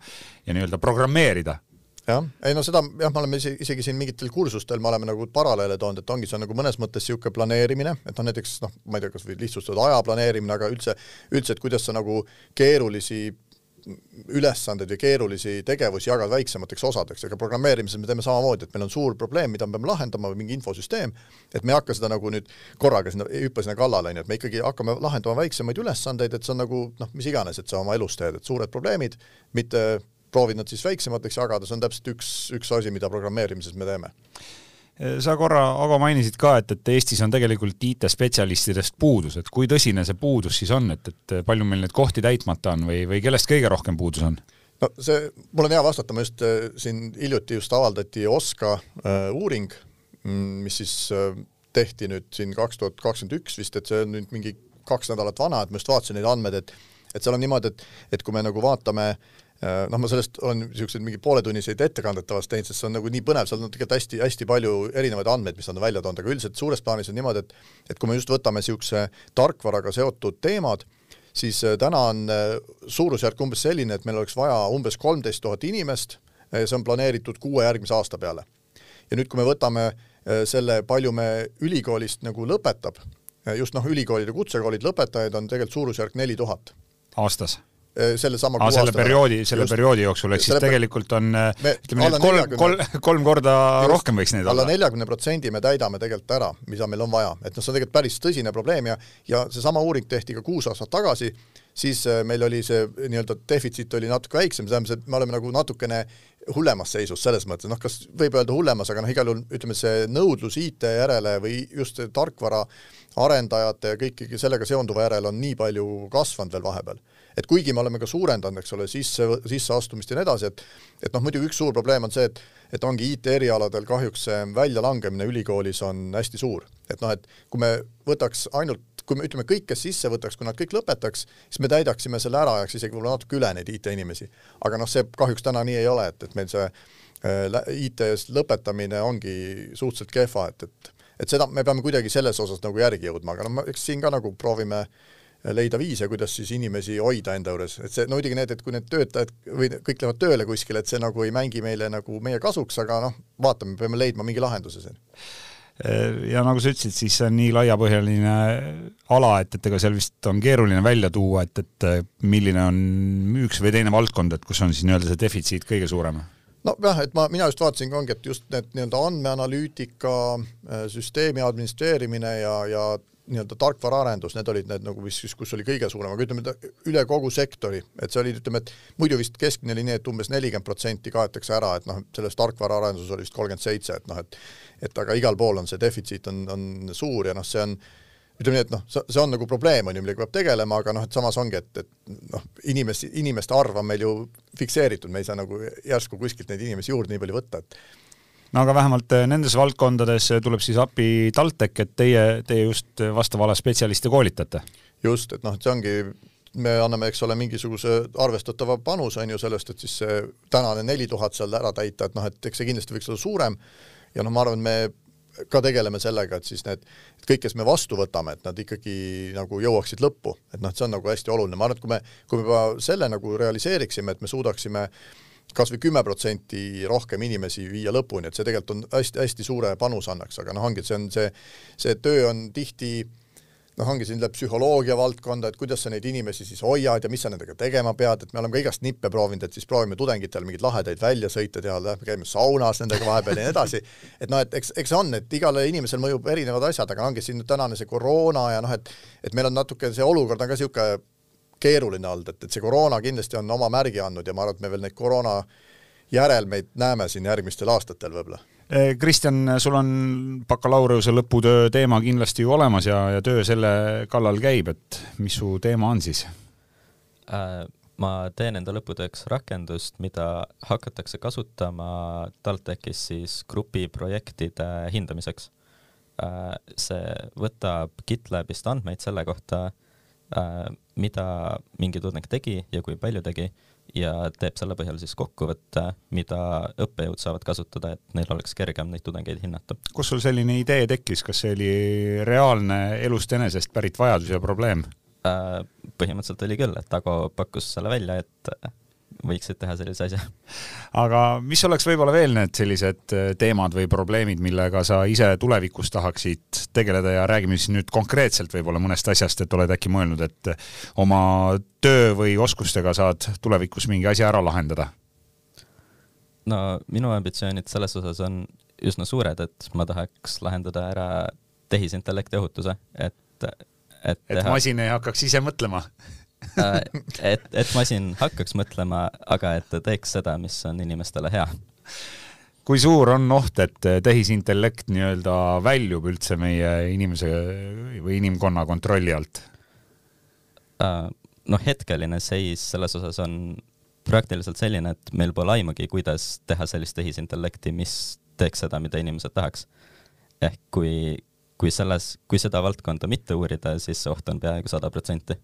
ja nii-öelda programmeerida. Jah, ei no seda jah, me oleme isegi, isegi siin mingitel kursustel me oleme nagu paralleele toonud, et ongi, see on nagu mõnes mõttes niisugune planeerimine, et noh, näiteks noh, ma ei tea, kas või lihtsustatud aja planeerimine, aga üldse, üldse, et kuidas sa nagu keerulisi ülesandeid või keerulisi tegevusi jagad väiksemateks osadeks, ega programmeerimises me teeme samamoodi, et meil on suur probleem, mida me peame lahendama või mingi infosüsteem, et me ei hakka seda nagu nüüd korraga sinna, ei hüppa sinna kallale, on ju, et me ikkagi hakkame lahendama väiksemaid ülesandeid, et see on nagu noh, mis iganes, et sa oma elus teed, et suured probleemid, mitte proovid nad siis väiksemateks jagada, see on täpselt üks, üks asi, mida programmeerimises me teeme sa korra, Ago, mainisid ka, et, et Eestis on tegelikult IT-spetsialistidest puudus, et kui tõsine see puudus siis on, et, et palju meil neid kohti täitmata on või, või kellest kõige rohkem puudus on? no see, mul on hea vastata, ma just äh, siin hiljuti just avaldati OSKA äh, uuring, mm, mis siis äh, tehti nüüd siin kaks tuhat kakskümmend üks vist, et see on nüüd mingi kaks nädalat vana, et ma just vaatasin neid andmeid, et et seal on niimoodi, et, et kui me nagu vaatame äh, Äh, noh, ma sellest olen niisuguseid mingi pooletunniseid ettekandeid tavaliselt teinud, sest see on nagu nii põnev, seal on tegelikult hästi-hästi palju erinevaid andmeid, mis nad on välja toonud, aga üldiselt suures plaanis on niimoodi, et et kui me just võtame niisuguse tarkvaraga seotud teemad, siis äh, täna on äh, suurusjärk umbes selline, et meil oleks vaja umbes kolmteist tuhat inimest, see on planeeritud kuue järgmise aasta peale. ja nüüd, kui me võtame selle, palju me ülikoolist nagu lõpetab, just noh, ülikoolid ja kutsekoolid lõpetajaid on tegelikult suurusjärk neli tuhat. aastas Äh, sellesama ah, selle perioodi, selle Just, perioodi jooksul, ehk siis tegelikult on me, ütleme nii, et kolm, kolm, kolm korda just, rohkem võiks neid olla. alla neljakümne protsendi me täidame tegelikult ära, mida meil on vaja, et noh, see on tegelikult päris tõsine probleem ja ja seesama uuring tehti ka kuus aastat tagasi, siis äh, meil oli see nii-öelda defitsiit oli natuke väiksem, see tähendab, me oleme nagu natukene hullemas seisus selles mõttes, noh, kas võib öelda hullemas, aga noh, igal juhul ütleme, see nõudlus IT järele või just tarkvara arendajate ja kõiki sellega seonduva järele on nii palju kasvanud veel vahepeal et kuigi me oleme ka suurendanud, eks ole, sisse, sisseastumist ja nii edasi, et et noh, muidugi üks suur probleem on see, et et ongi IT-erialadel kahjuks see väljalangemine ülikoolis on hästi suur. et noh, et kui me võtaks ainult, kui me ütleme, kõik, kes sisse võtaks, kui nad kõik lõpetaks, siis me täidaksime selle ära, jääks isegi võib-olla natuke üle neid IT-inimesi. aga noh, see kahjuks täna nii ei ole, et, et meil see äh, IT-s lõpetamine ongi suhteliselt kehva, et, et et seda me peame kuidagi selles osas nagu järgi jõudma, aga noh, eks siin ka nagu proovime äh, leida viise, kuidas siis inimesi hoida enda juures, et see, no muidugi need, et kui need töötajad või kõik lähevad tööle kuskile, et see nagu ei mängi meile nagu meie kasuks, aga noh, vaatame, peame leidma mingi lahenduse siin ja nagu sa ütlesid, siis see on nii laiapõhjaline ala, et, et ega seal vist on keeruline välja tuua, et, et milline on üks või teine valdkond, et kus on siis nii-öelda see defitsiit kõige suurem? nojah, et ma, mina just vaatasingi, ongi, et just need nii-öelda andmeanalüütika, süsteemi administreerimine ja, ja nii-öelda tarkvaraarendus, need olid need nagu, mis siis, kus oli kõige suurem, aga ütleme, üle kogu sektori, et see oli, ütleme, et muidu vist keskmine oli nii, et umbes nelikümmend protsenti kaetakse ära, et noh, selles tarkvaraarenduses oli vist kolmkümmend seitse, et noh, et et aga igal pool on see defitsiit on, on suur ja noh, see on ütleme nii, et noh, see on nagu probleem, on ju, millega peab tegelema, aga noh, et samas ongi, et, et noh, inimesi, inimeste arv on meil ju fikseeritud, me ei saa nagu järsku kuskilt neid inimesi juurde nii palju võtta, et no aga vähemalt äh, nendes valdkondades äh, tuleb siis appi TalTech, et teie, teie just äh, vastava ala spetsialiste koolitate? just, et noh, et see ongi, me anname, eks ole, mingisuguse arvestatava panuse, on ju, sellest, et siis see tänane neli tuhat seal ära täita, et noh, et eks see kindlasti võiks olla suurem. Ja noh, ma arvan, me ka tegeleme sellega, et siis need, et kõik, kes me vastu võtame, et nad ikkagi nagu jõuaksid lõppu, et noh, et see on nagu hästi oluline, ma arvan, et kui me, kui me juba selle nagu realiseeriksime, et me suudaksime äh, kas või kümme protsenti rohkem inimesi viia lõpuni, et see tegelikult on hästi-hästi suure panuse annaks, aga noh, ongi, et see on see, see töö on tihti noh, ongi siin läheb psühholoogia valdkonda, et kuidas sa neid inimesi siis hoiad ja mis sa nendega tegema pead, et me oleme ka igast nippe proovinud, et siis proovime tudengitele mingeid lahedaid väljasõite teha, lähme käime saunas nendega vahepeal ja nii edasi. et noh, et eks, eks on, et igale inimesele mõjub erinevad asjad, aga ongi siin tänane see koroona ja noh, et et meil on natuke see olukord on ka niisugune keeruline olnud, et, et see koroona kindlasti on oma märgi andnud ja ma arvan, et me veel neid koroona järelmeid näeme siin järgmistel aastatel võib-olla Eh, Kristjan, sul on bakalaureuse lõputöö teema kindlasti ju olemas ja, ja töö selle kallal käib, et mis su teema on siis äh,? ma teen enda lõputööks rakendust, mida hakatakse kasutama TalTechis siis grupiprojektide hindamiseks äh,. see võtab GitLabist andmeid selle kohta mida mingi tudeng tegi ja kui palju tegi ja teeb selle põhjal siis kokkuvõtte, mida õppejõud saavad kasutada, et neil oleks kergem neid tudengeid hinnata. kus sul selline idee tekkis, kas see oli reaalne elust enesest pärit vajadus ja probleem? Äh, põhimõtteliselt oli küll, et Ago pakkus selle välja, et võiksid teha sellise asja. aga mis oleks võib-olla veel need sellised äh, teemad või probleemid, millega sa ise tulevikus tahaksid tegeleda ja räägime siis nüüd konkreetselt võib-olla mõnest asjast, et oled äkki mõelnud, et oma töö või oskustega saad tulevikus mingi asja ära lahendada? no minu ambitsioonid selles osas on üsna suured, et ma tahaks lahendada ära tehisintellekti ohutuse, et, et et masin ei hakkaks ise mõtlema Äh, et, et masin hakkaks mõtlema, aga et ta teeks seda, mis on inimestele hea. kui suur on oht, et tehisintellekt nii-öelda väljub üldse meie inimese või inimkonna kontrolli alt? Äh, noh, hetkeline seis selles osas on praktiliselt selline, et meil pole aimugi, kuidas teha sellist tehisintellekti, mis teeks seda, mida inimesed tahaks. ehk kui, kui selles, kui seda valdkonda mitte uurida, siis see oht on peaaegu sada protsenti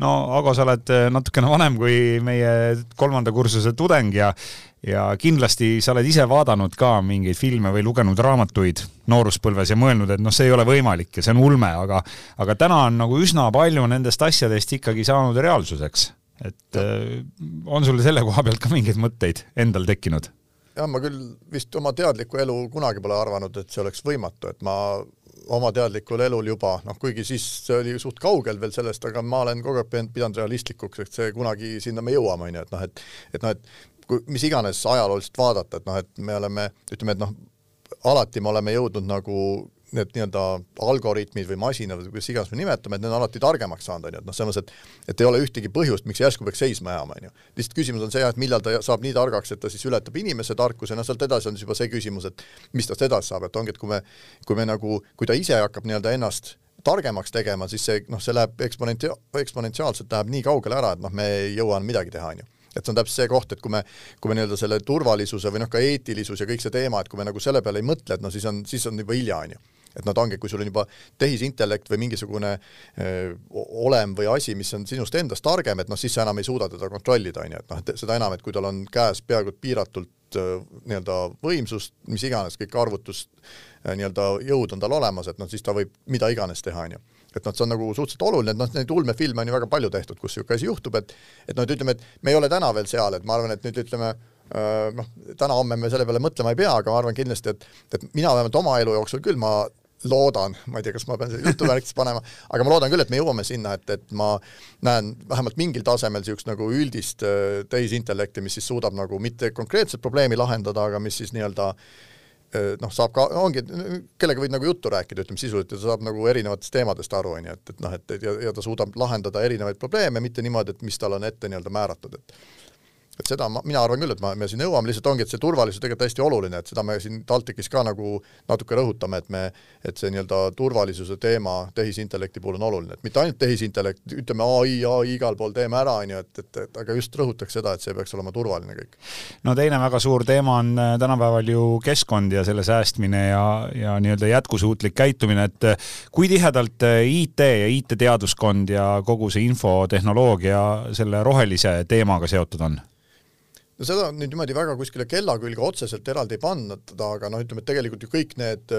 no Ago, sa oled eh, natukene vanem kui meie kolmanda kursuse tudeng ja ja kindlasti sa oled ise vaadanud ka mingeid filme või lugenud raamatuid nooruspõlves ja mõelnud, et noh, see ei ole võimalik ja see on ulme, aga aga täna on nagu üsna palju nendest asjadest ikkagi saanud reaalsuseks. et äh, on sul selle koha pealt ka mingeid mõtteid endal tekkinud? jah, ma küll vist oma teadlikku elu kunagi pole arvanud, et see oleks võimatu, et ma oma teadlikul elul juba, noh kuigi siis see oli suht kaugel veel sellest, aga ma olen kogu aeg pidanud realistlikuks, et see kunagi sinna me jõuame, on ju, et noh, et et noh, et kui mis iganes ajalooliselt vaadata, et noh, et me oleme, ütleme, et noh, alati me oleme jõudnud nagu need nii-öelda algoritmid või masinad või kuidas iganes me nimetame, et need on alati targemaks saanud, on ju, et noh, selles mõttes, et et ei ole ühtegi põhjust, miks järsku peaks seisma jääma, on ju. lihtsalt küsimus on see et millal ta saab nii targaks, et ta siis ületab inimese tarkuse, no sealt edasi on siis juba see küsimus, et mis tast edasi saab, et ongi, et kui me, kui me nagu, kui ta ise hakkab nii-öelda ennast targemaks tegema, siis see noh, see läheb eksponentia-, eksponentsiaalselt läheb nii kaugele ära, et noh, me ei jõua midagi teha, on ju et see on täpselt see koht, et kui me, kui me nii-öelda selle turvalisuse või noh, ka eetilisus ja kõik see teema, et kui me nagu selle peale ei mõtle, et no siis on, siis on juba hilja, on ju et nad ongi, kui sul on juba tehisintellekt või mingisugune öö, olem või asi, mis on sinust endast targem, et noh, siis sa enam ei suuda teda kontrollida, on ju, et noh, et seda enam, et kui tal on käes peaaegu piiratult nii-öelda võimsust, mis iganes, kõik arvutust nii-öelda jõud on tal olemas, et noh, siis ta võib mida iganes teha, on ju. Et noh, see on nagu suhteliselt oluline, et noh, neid ulmefilme on ju väga palju tehtud, kus niisugune asi juhtub, et et noh, et ütleme, et me ei ole täna veel seal, et ma arvan, et nüüd ütleme, noh, täna-homme me selle peale mõtlema ei pea, aga ma arvan kindlasti, et et mina vähemalt oma elu jooksul küll ma loodan, ma ei tea, kas ma pean selle jutuvärkis panema, aga ma loodan küll, et me jõuame sinna, et, et ma näen vähemalt mingil tasemel niisugust nagu üldist äh, tehisintellekti, mis siis suudab nagu mitte konkreetset probleemi lahendada, aga mis siis nii-öelda äh, noh, saab ka, ongi, kellega võid nagu juttu rääkida, ütleme sisuliselt, ja ta saab nagu erinevatest teemadest aru, on ju, et, et noh, et ja, ja ta suudab lahendada erinevaid probleeme, mitte niimoodi, et mis talle on ette nii-öelda määratud, et et seda ma, mina arvan küll, et ma, me siin jõuame, lihtsalt ongi, et see turvalisus tegelikult hästi oluline, et seda me siin TalTechis ka nagu natuke rõhutame, et me, et see nii-öelda turvalisuse teema tehisintellekti puhul on oluline, et mitte ainult tehisintellekt, ütleme ai, ai igal pool teeme ära, on ju, et, et, et aga just rõhutaks seda, et see peaks olema turvaline kõik. no teine väga suur teema on äh, tänapäeval ju keskkond ja selle säästmine ja, ja nii-öelda jätkusuutlik käitumine, et äh, kui tihedalt äh, IT ja IT-teaduskond ja kogu see infotehnoloogia selle rohelise teemaga seotud on? No seda nüüd niimoodi väga kuskile kella külge otseselt eraldi ei panna, aga noh, ütleme, et tegelikult ju kõik need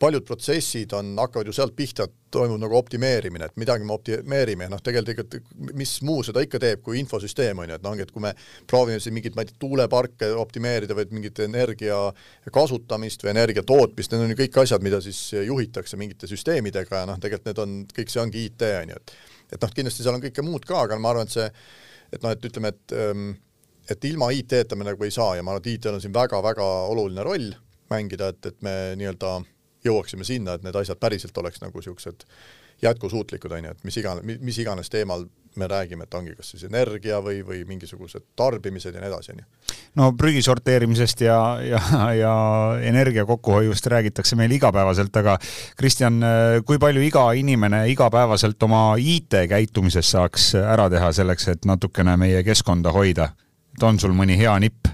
paljud protsessid on, hakkavad ju sealt pihta, et toimub nagu optimeerimine, et midagi me optimeerime ja noh, tegelikult mis muu seda ikka teeb kui infosüsteem on ju, et noh, et kui me proovime siin mingeid, ma ei tea, tuuleparke optimeerida või mingit energia kasutamist või energia tootmist, need on ju kõik asjad, mida siis juhitakse mingite süsteemidega ja noh, tegelikult need on, kõik see ongi IT on ju, et et noh, kindlasti seal on kõike muud ka, aga ma arvan, et see, et noh, et ütleme, et ähm, et ilma IT-ta me nagu ei saa ja ma arvan, et IT-l on siin väga-väga oluline roll mängida, et, et me nii-öelda jõuaksime sinna, et need asjad päriselt oleks nagu niisugused jätkusuutlikud, on ju, et mis iganes, mis iganes teemal me räägime, et ongi kas siis energia või, või mingisugused tarbimised ja nii edasi, on ju. no prügi sorteerimisest ja, ja, ja energia kokkuhoiust räägitakse meil igapäevaselt, aga Kristjan, kui palju iga inimene igapäevaselt oma IT-käitumises saaks ära teha selleks, et natukene meie keskkonda hoida? Et on sul mõni hea nipp?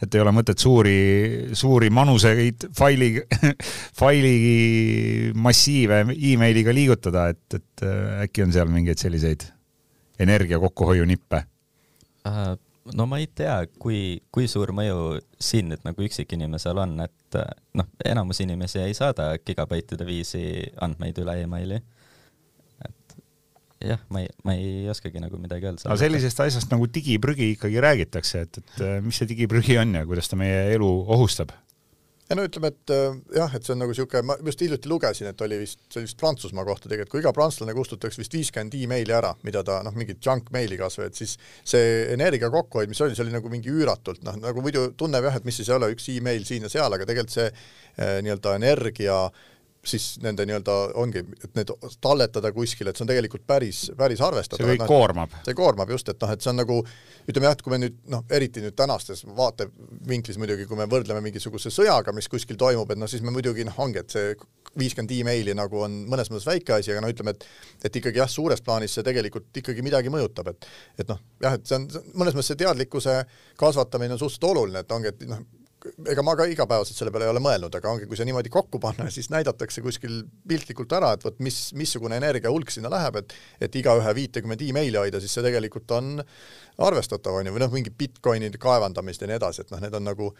et ei ole mõtet suuri, suuri manuseid faili, faili massiive emailiga liigutada, et, et äh, äkki on seal mingeid selliseid energia kokkuhoiu nippe uh,? no ma ei tea, kui, kui suur mõju siin nüüd nagu üksikinimesel on, et äh, noh, enamus inimesi ei saada gigabaitide viisi andmeid üle emaili jah, ma ei, ma ei oskagi nagu midagi öelda. aga sellisest asjast nagu digiprügi ikkagi räägitakse, et, et äh, mis see digiprügi on ja kuidas ta meie elu ohustab? ja no ütleme, et äh, jah, et see on nagu niisugune, ma just hiljuti lugesin, et oli vist, see oli vist Prantsusmaa kohta tegelikult, kui iga prantslane kustutaks vist viiskümmend emaili ära, mida ta noh, mingit junk meili kas või, et siis see energia kokkuhoid, mis oli, see oli nagu mingi üüratult, noh nagu muidu tunneb jah, et mis siis ei ole, üks email siin ja seal, aga tegelikult see eh, nii-öelda energia äh, siis nende nii-öelda ongi, et need talletada kuskile, et see on tegelikult päris, päris arvestatav. see kõik no, koormab. see koormab just, et noh, et see on nagu ütleme jah, et kui me nüüd noh, eriti nüüd tänastes vaatevinklis muidugi, kui me võrdleme mingisuguse sõjaga, mis kuskil toimub, et noh, siis me muidugi noh, ongi, et see viiskümmend emaili nagu on mõnes mõttes väike asi, aga no ütleme, et et ikkagi jah, suures plaanis see tegelikult ikkagi midagi mõjutab, et et noh, jah, et see on mõnes mõttes see teadlikkuse kasvatamine on suhteliselt oluline, et ongi, et noh, ega ma ka igapäevaselt selle peale ei ole mõelnud, aga ongi, kui see niimoodi kokku panna, siis näidatakse kuskil piltlikult ära, et vot mis, missugune energiahulk sinna läheb, et et igaühe viitekümmet emaili hoida, siis see tegelikult on arvestatav, on ju, või noh, mingi Bitcoinide kaevandamist ja nii edasi, et noh, need on nagu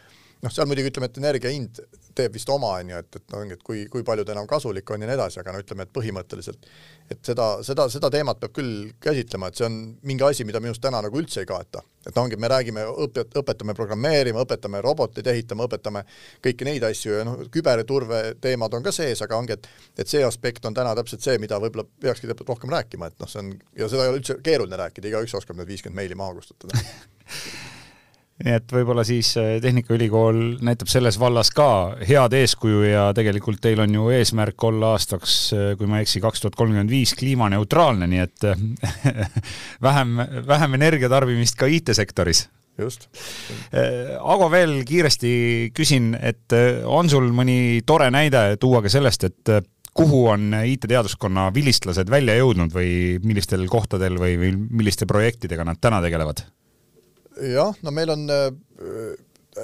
noh, seal muidugi ütleme, et energia hind teeb vist oma, on ju, et, et ongi, et kui, kui palju ta enam kasulik on ja nii edasi, aga no ütleme, et põhimõtteliselt et seda, seda, seda teemat peab küll käsitlema, et see on mingi asi, mida minu arust täna nagu üldse ei kaeta. et ongi, me räägime, õpet-, õpetame programmeerima, õpetame roboteid ehitama, õpetame kõiki neid asju ja noh, küberturve teemad on ka sees, aga ongi, et et see aspekt on täna täpselt see, mida võib-olla peakski rohkem rääkima, et noh, see on, ja seda ei ole üldse keeruline rääkida, igaüks oskab need viiskümmend meili maha kustutada nii et võib-olla siis äh, Tehnikaülikool näitab selles vallas ka head eeskuju ja tegelikult teil on ju eesmärk olla aastaks, äh, kui ma ei eksi, kaks tuhat kolmkümmend viis kliimaneutraalne, nii et äh, vähem, vähem energiatarbimist ka IT-sektoris just. Ago, veel kiiresti küsin, et on sul mõni tore näide tuua ka sellest, et kuhu on IT-teaduskonna vilistlased välja jõudnud või millistel kohtadel või, või milliste projektidega nad täna tegelevad? jah, no meil on äh,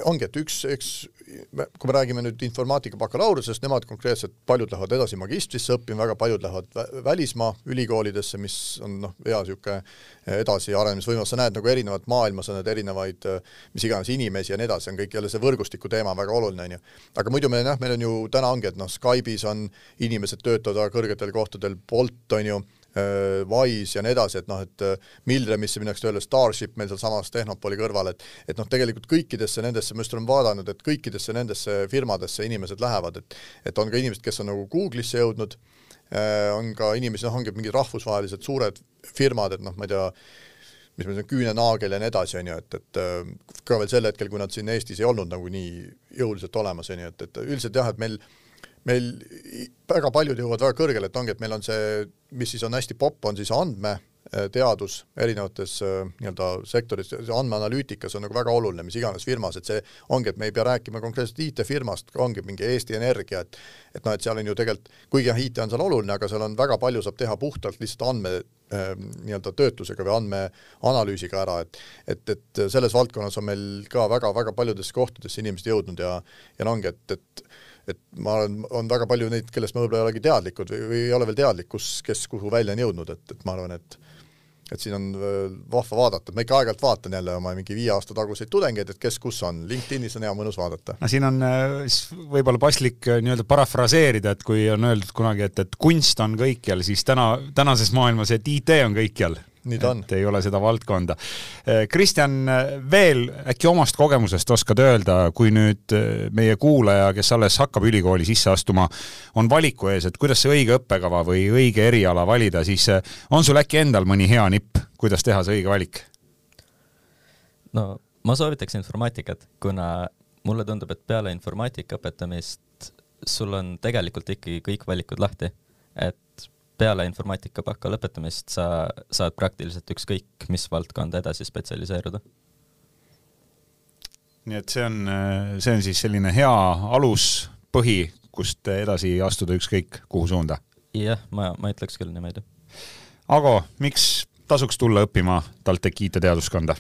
ongi, et üks, eks kui me räägime nüüd informaatika bakalaureusest, nemad konkreetselt, paljud lähevad edasi magistrisse õppima, väga paljud lähevad välismaa ülikoolidesse, mis on noh, hea niisugune edasiarenemisvõimalus, sa näed nagu erinevat maailma, sa näed erinevaid mis iganes inimesi ja nii edasi, on kõik jälle see võrgustiku teema väga oluline, on ju. aga muidu meil jah, meil on ju täna ongi, et noh, Skype'is on inimesed töötavad väga kõrgetel kohtadel, Bolt on ju, Wise ja nii edasi, et noh, et äh, Milremisse minnakse tööle, Starship meil sealsamas Tehnopoli kõrval, et et noh, tegelikult kõikidesse nendesse, ma just olen vaadanud, et kõikidesse nendesse firmadesse inimesed lähevad, et et on ka inimesed, kes on nagu Google'isse jõudnud, äh, on ka inimesi, noh, ongi mingid rahvusvahelised suured firmad, et noh, ma ei tea, mis meil on küünenaagel ja nii edasi, on ju, et, et ka veel sel hetkel, kui nad siin Eestis ei olnud nagu nii jõuliselt olemas, on ju, et, et üldiselt jah, et meil meil väga paljud jõuavad väga kõrgele, et ongi, et meil on see, mis siis on hästi popp, on siis andmeteadus erinevates äh, nii-öelda sektoris, andmeanalüütikas on nagu väga oluline, mis iganes firmas, et see ongi, et me ei pea rääkima konkreetselt IT-firmast, ongi mingi Eesti Energia, et et noh, et seal on ju tegelikult, kuigi jah, IT on seal oluline, aga seal on väga palju saab teha puhtalt lihtsalt andme äh, nii-öelda töötlusega või andmeanalüüsiga ära, et et, et selles valdkonnas on meil ka väga-väga paljudesse kohtadesse inimesed jõudnud ja ja no ongi, et, et et ma olen, on väga palju neid, kellest ma võib-olla ei olegi teadlikud või, või ei ole veel teadlik, kus, kes kuhu välja on jõudnud, et, et ma arvan, et et siin on äh, vahva vaadata, ma ikka aeg-ajalt vaatan jälle oma mingi viie aasta taguseid tudengeid, et kes kus on, LinkedInis on hea mõnus vaadata. no siin on siis võib-olla paslik nii-öelda parafraseerida, et kui on öeldud kunagi, et, et kunst on kõikjal, siis täna, tänases maailmas, et IT on kõikjal nii ta on. ei ole seda valdkonda. Kristjan, veel äkki omast kogemusest oskad öelda, kui nüüd meie kuulaja, kes alles hakkab ülikooli sisse astuma, on valiku ees, et kuidas see õige õppekava või õige eriala valida, siis on sul äkki endal mõni hea nipp, kuidas teha see õige valik? no ma soovitaks informaatikat, kuna mulle tundub, et peale informaatika õpetamist sul on tegelikult ikkagi kõik valikud lahti, et peale informaatika baka lõpetamist sa saad praktiliselt ükskõik mis valdkonda edasi spetsialiseeruda. nii et see on, see on siis selline hea aluspõhi, kust edasi astuda ükskõik kuhu suunda? jah, ma, ma ütleks küll niimoodi. Ago, miks tasuks tulla õppima TalTechi IT-teaduskonda?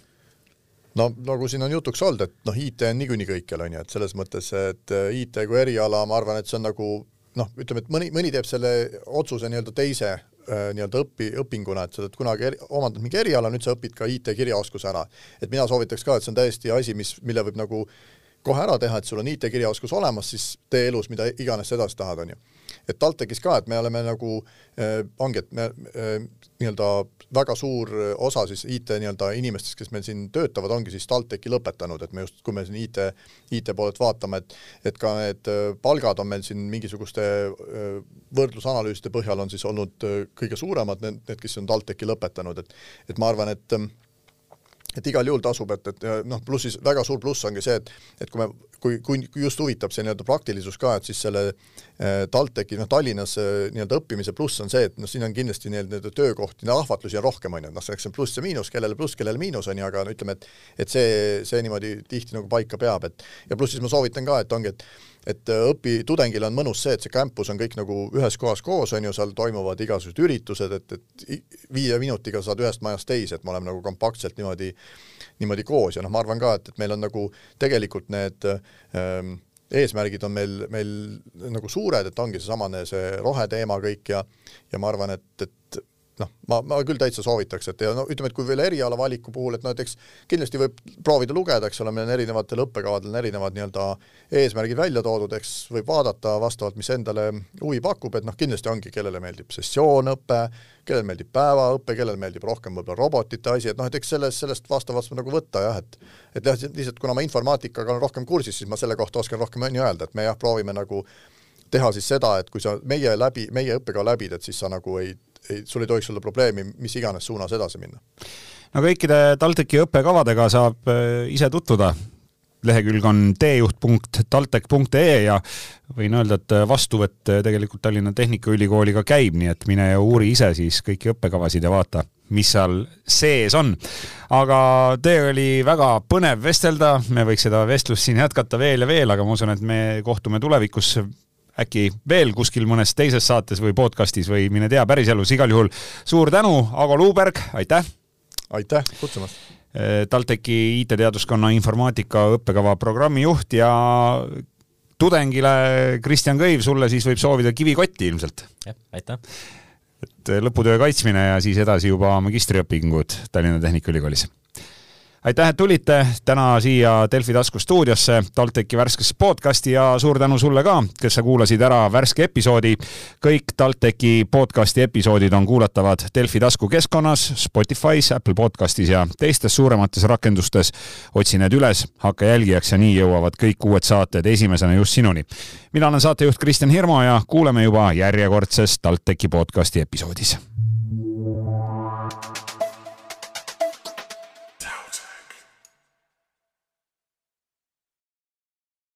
no nagu siin on jutuks olnud, et noh, IT on niikuinii kõikjal, on ju, et selles mõttes, et IT kui eriala, ma arvan, et see on nagu noh, ütleme, et mõni, mõni teeb selle otsuse nii-öelda teise äh, nii-öelda õpi, õpinguna, et sa oled kunagi eri, omandanud mingi eriala, nüüd sa õpid ka IT-kirjaoskuse ära. et mina soovitaks ka, et see on täiesti asi, mis, mille võib nagu kohe ära teha, et sul on IT-kirjaoskus olemas, siis tee elus mida iganes sa edasi tahad, on ju et TalTechis ka, et me oleme nagu äh,, ongi, et me äh, nii-öelda väga suur osa siis IT nii-öelda inimestest, kes meil siin töötavad, ongi siis TalTechi lõpetanud, et me just, kui me siin IT, IT poolelt vaatame, et et ka need äh, palgad on meil siin mingisuguste äh, võrdlusanalüüside põhjal on siis olnud äh, kõige suuremad, need, need, kes on TalTechi lõpetanud, et et ma arvan, et et igal juhul tasub, et, et noh, pluss siis väga suur pluss ongi see, et et kui me, kui, kui, just huvitab see nii-öelda praktilisus ka, et siis selle äh, TalTechi, noh Tallinnas äh, nii-öelda õppimise pluss on see, et noh, siin on kindlasti nii-öelda töökohti, ahvatlusi on rohkem, on ju, noh, selleks on pluss ja miinus, kellele pluss, kellele miinus, on ju, aga no ütleme, et et see, see niimoodi tihti nagu paika peab, et ja pluss siis ma soovitan ka, et ongi, et et äh, õpi, tudengil on mõnus see, et see campus on kõik nagu ühes kohas koos, on ju, seal toimuvad igasugused üritused, et, et viie minutiga saad ühest majast teise, et me oleme nagu kompaktselt niimoodi, niimoodi koos. Ja noh, ma arvan ka, et, et meil on nagu tegelikult need ähm, eesmärgid on meil, meil nagu suured, et ongi seesamane see roheteema kõik ja ja ma arvan, et, et noh, ma, ma küll täitsa soovitaks, et ja no ütleme, et kui veel eriala valiku puhul, et näiteks kindlasti võib proovida lugeda, eks ole, meil on erinevatel õppekavadel on erinevad nii-öelda eesmärgid välja toodud, eks võib vaadata vastavalt, mis endale huvi pakub, et noh, kindlasti ongi, kellele meeldib sessioonõpe, kellele meeldib päevaõpe, kellele meeldib rohkem võib-olla robotite asi, et noh, et eks sellest, sellest vastavalt nagu võtta jah, et et jah, lihtsalt kuna ma informaatikaga olen rohkem kursis, siis ma selle kohta oskan rohkem on ju öelda, et me jah, proovime nagu teha siis seda, et kui sa meie läbi, meie õppekava läbid, et siis sa nagu ei ei, sul ei tohiks olla probleemi mis iganes suunas edasi minna. no kõikide TalTechi õppekavadega saab äh, ise tutvuda. lehekülg on teejuht.taltech.ee ja võin öelda, et vastuvõtt tegelikult Tallinna Tehnikaülikooliga käib, nii et mine ja uuri ise siis kõiki õppekavasid ja vaata, mis seal sees on. aga teiega oli väga põnev vestelda, me võiks seda vestlust siin jätkata veel ja veel, aga ma usun, et me kohtume tulevikus äkki veel kuskil mõnes teises saates või podcastis või mine tea, päriselus, igal juhul suur tänu, Ago Luuberg, aitäh! aitäh kutsumast! Eh, TalTechi IT-teaduskonna informaatika õppekava programmijuht ja tudengile Kristjan Kõiv, sulle siis võib soovida kivikotti ilmselt. jah, aitäh! et lõputöö kaitsmine ja siis edasi juba magistriõpingud Tallinna Tehnikaülikoolis aitäh, et tulite täna siia Delfi tasku stuudiosse TalTechi värskesse podcasti ja suur tänu sulle ka, kes sa kuulasid ära värske episoodi. kõik TalTechi podcasti episoodid on kuulatavad Delfi tasku keskkonnas, Spotify's, Apple podcastis ja teistes suuremates rakendustes. otsi need üles, hakka jälgijaks ja nii jõuavad kõik uued saated esimesena just sinuni. mina olen saatejuht Kristjan Hirmu ja kuuleme juba järjekordses TalTechi podcasti episoodis